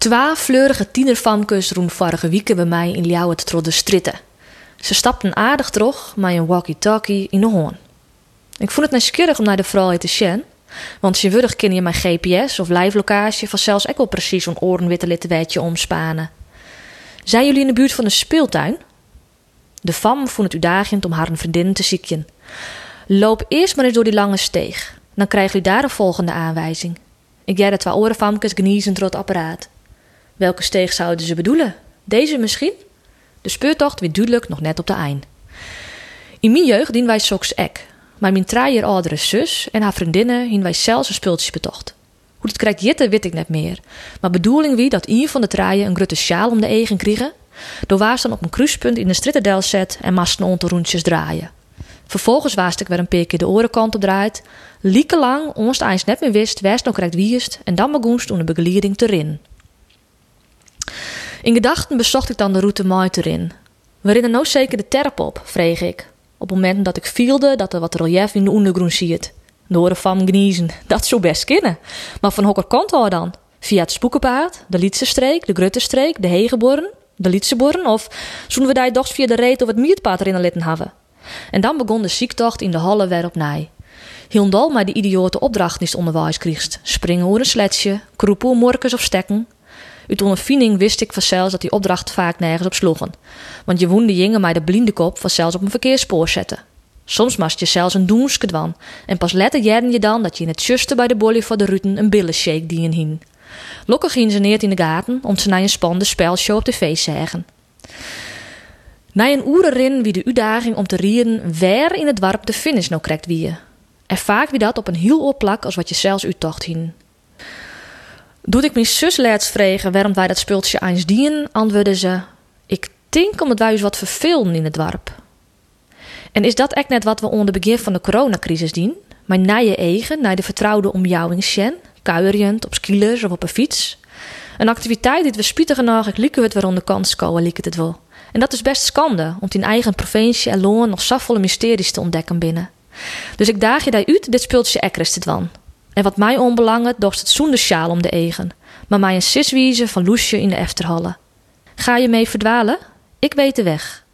Twee fleurige tienerfamkes roen vorige weken bij mij in Ljouwert trodde stritten. Ze stapten aardig terug met een walkie-talkie in de hoorn. Ik vond het nieuwsgierig om naar de vrouw te zien, want wurg ken je mijn GPS of live locatie van zelfs ook wel precies een orenwitte littenwetje omspanen. Zijn jullie in de buurt van een speeltuin? De fam vond het udagend om haar een vriendin te ziekjen. Loop eerst maar eens door die lange steeg. Dan krijgen jullie daar de volgende aanwijzing. Ik jij de twee orenfamkes geniezen door het apparaat. Welke steeg zouden ze bedoelen? Deze misschien? De speurtocht weer duidelijk nog net op de eind. In mijn jeugd dien wij soks ek. Maar mijn traaier oudere zus en haar vriendinnen hien wij zelfs een speeltjes betocht. Hoe het krijgt jitte weet ik net meer. Maar bedoeling wie dat een van de traaien een grote sjaal om de egen kregen. Door was dan op een kruispunt in de strittendel zet en masten onder roentjes draaien. Vervolgens waast ik weer een paar keer de orenkant op draait. Lieke lang, ons eens net meer wist, west nog correct wierst en dan begoenst om de begeleiding te rin. In gedachten bezocht ik dan de route mooi erin. Waarin er nou zeker de terp op, vreeg ik. Op momenten dat ik vielde dat er wat relief in de ondergrond ziet. Door van gniezen, dat zou best kennen. Maar van hokker kant dan? Via het Spoekenpaard, de Lietse de Gruttestreek, de Hegeborn, de Lietseborn? Of zouden we daar doch via de reet of het Mietpaard erin litten hebben? En dan begon de ziektocht in de halle weer op nij. Hielendal maar die idiote opdracht niet onderwijs kriegst. Springen over een sletsje, kroepen, morkens of stekken, uit ondervinding wist ik vanzelfs dat die opdracht vaak nergens op sloegen. Want je woende jingen mij de blinde kop vanzelfs op een verkeersspoor zetten. Soms mast je zelfs een doenske dwan. En pas letter jaren je dan dat je in het juiste bij de bolje voor de ruten een billenshake die in hien. Lokken ging ze neer in de gaten om ze naar een spannende spelshow op tv te zeggen. Na een uur erin wie de uitdaging om te rieren waar in het warp de finish nou krijgt wie En vaak wie dat op een heel oor plak als wat je zelfs uittocht hien. Doet ik mijn zus laatst vregen waarom wij dat spultje eens dienen, antwoordde ze: Ik denk omdat wij eens wat vervelen in het dorp. En is dat echt net wat we onder begin van de coronacrisis dienen? Maar naar je eigen, naar de vertrouwde omjouwing sjen, kuierend op skilers of op een fiets? Een activiteit die we spietig genoeg ik lieke het weer onder kans komen, het wel. En dat is best schande, om in eigen provincie en loon nog zoveel mysteries te ontdekken binnen. Dus ik daag je daar uit dit spultje ekkers te. En wat mij onbelangt, dorst het zonder sjaal om de egen, maar mij een siswiezen van Loesje in de Efterhalle. Ga je mee verdwalen? Ik weet de weg.